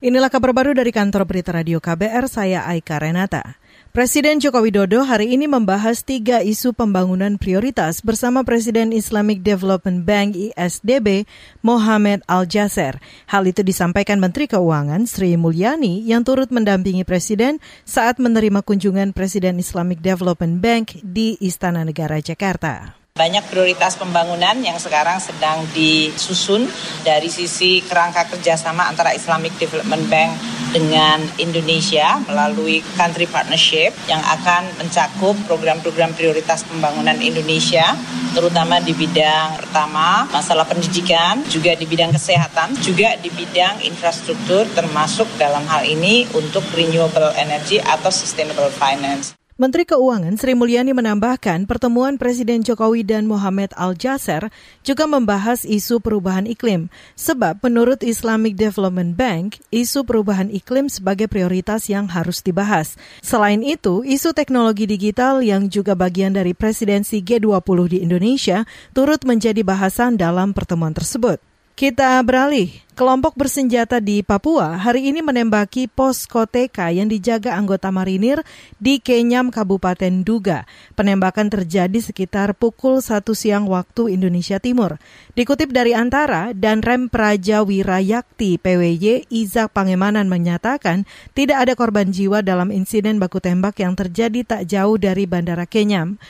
Inilah kabar baru dari kantor berita radio KBR, saya Aika Renata. Presiden Joko Widodo hari ini membahas tiga isu pembangunan prioritas bersama Presiden Islamic Development Bank ISDB Mohamed Al-Jaser. Hal itu disampaikan Menteri Keuangan Sri Mulyani yang turut mendampingi Presiden saat menerima kunjungan Presiden Islamic Development Bank di Istana Negara Jakarta. Banyak prioritas pembangunan yang sekarang sedang disusun dari sisi kerangka kerjasama antara Islamic Development Bank dengan Indonesia melalui country partnership yang akan mencakup program-program prioritas pembangunan Indonesia terutama di bidang pertama masalah pendidikan, juga di bidang kesehatan, juga di bidang infrastruktur termasuk dalam hal ini untuk renewable energy atau sustainable finance. Menteri Keuangan Sri Mulyani menambahkan pertemuan Presiden Jokowi dan Mohamed Al-Jaser juga membahas isu perubahan iklim. Sebab menurut Islamic Development Bank, isu perubahan iklim sebagai prioritas yang harus dibahas. Selain itu, isu teknologi digital yang juga bagian dari presidensi G20 di Indonesia turut menjadi bahasan dalam pertemuan tersebut. Kita beralih. Kelompok bersenjata di Papua hari ini menembaki pos Koteka yang dijaga anggota marinir di Kenyam, Kabupaten Duga. Penembakan terjadi sekitar pukul 1 siang waktu Indonesia Timur. Dikutip dari Antara dan Rem Praja Wirayakti PWY, Izak Pangemanan menyatakan tidak ada korban jiwa dalam insiden baku tembak yang terjadi tak jauh dari Bandara Kenyam.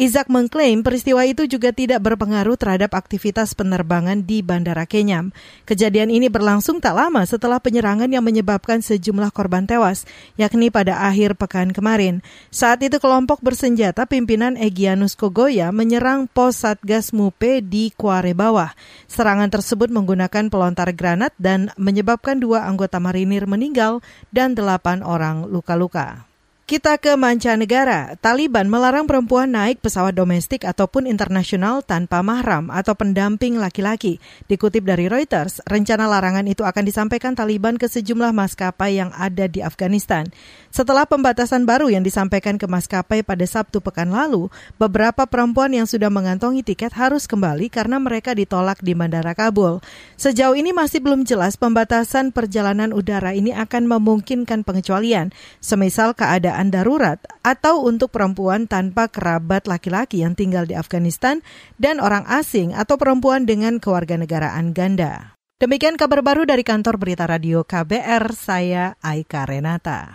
Izak mengklaim peristiwa itu juga tidak berpengaruh terhadap aktivitas penerbangan di Bandara Kenyam. Kejadian ini berlangsung tak lama setelah penyerangan yang menyebabkan sejumlah korban tewas, yakni pada akhir pekan kemarin. Saat itu kelompok bersenjata pimpinan Egyanus Kogoya menyerang pos Satgas Mupe di Kuare Bawah. Serangan tersebut menggunakan pelontar granat dan menyebabkan dua anggota marinir meninggal dan delapan orang luka-luka. Kita ke mancanegara. Taliban melarang perempuan naik pesawat domestik ataupun internasional tanpa mahram atau pendamping laki-laki. Dikutip dari Reuters, rencana larangan itu akan disampaikan Taliban ke sejumlah maskapai yang ada di Afghanistan. Setelah pembatasan baru yang disampaikan ke maskapai pada Sabtu pekan lalu, beberapa perempuan yang sudah mengantongi tiket harus kembali karena mereka ditolak di Bandara Kabul. Sejauh ini masih belum jelas pembatasan perjalanan udara ini akan memungkinkan pengecualian, semisal keadaan keadaan darurat atau untuk perempuan tanpa kerabat laki-laki yang tinggal di Afghanistan dan orang asing atau perempuan dengan kewarganegaraan ganda. Demikian kabar baru dari kantor berita radio KBR, saya Aika Renata.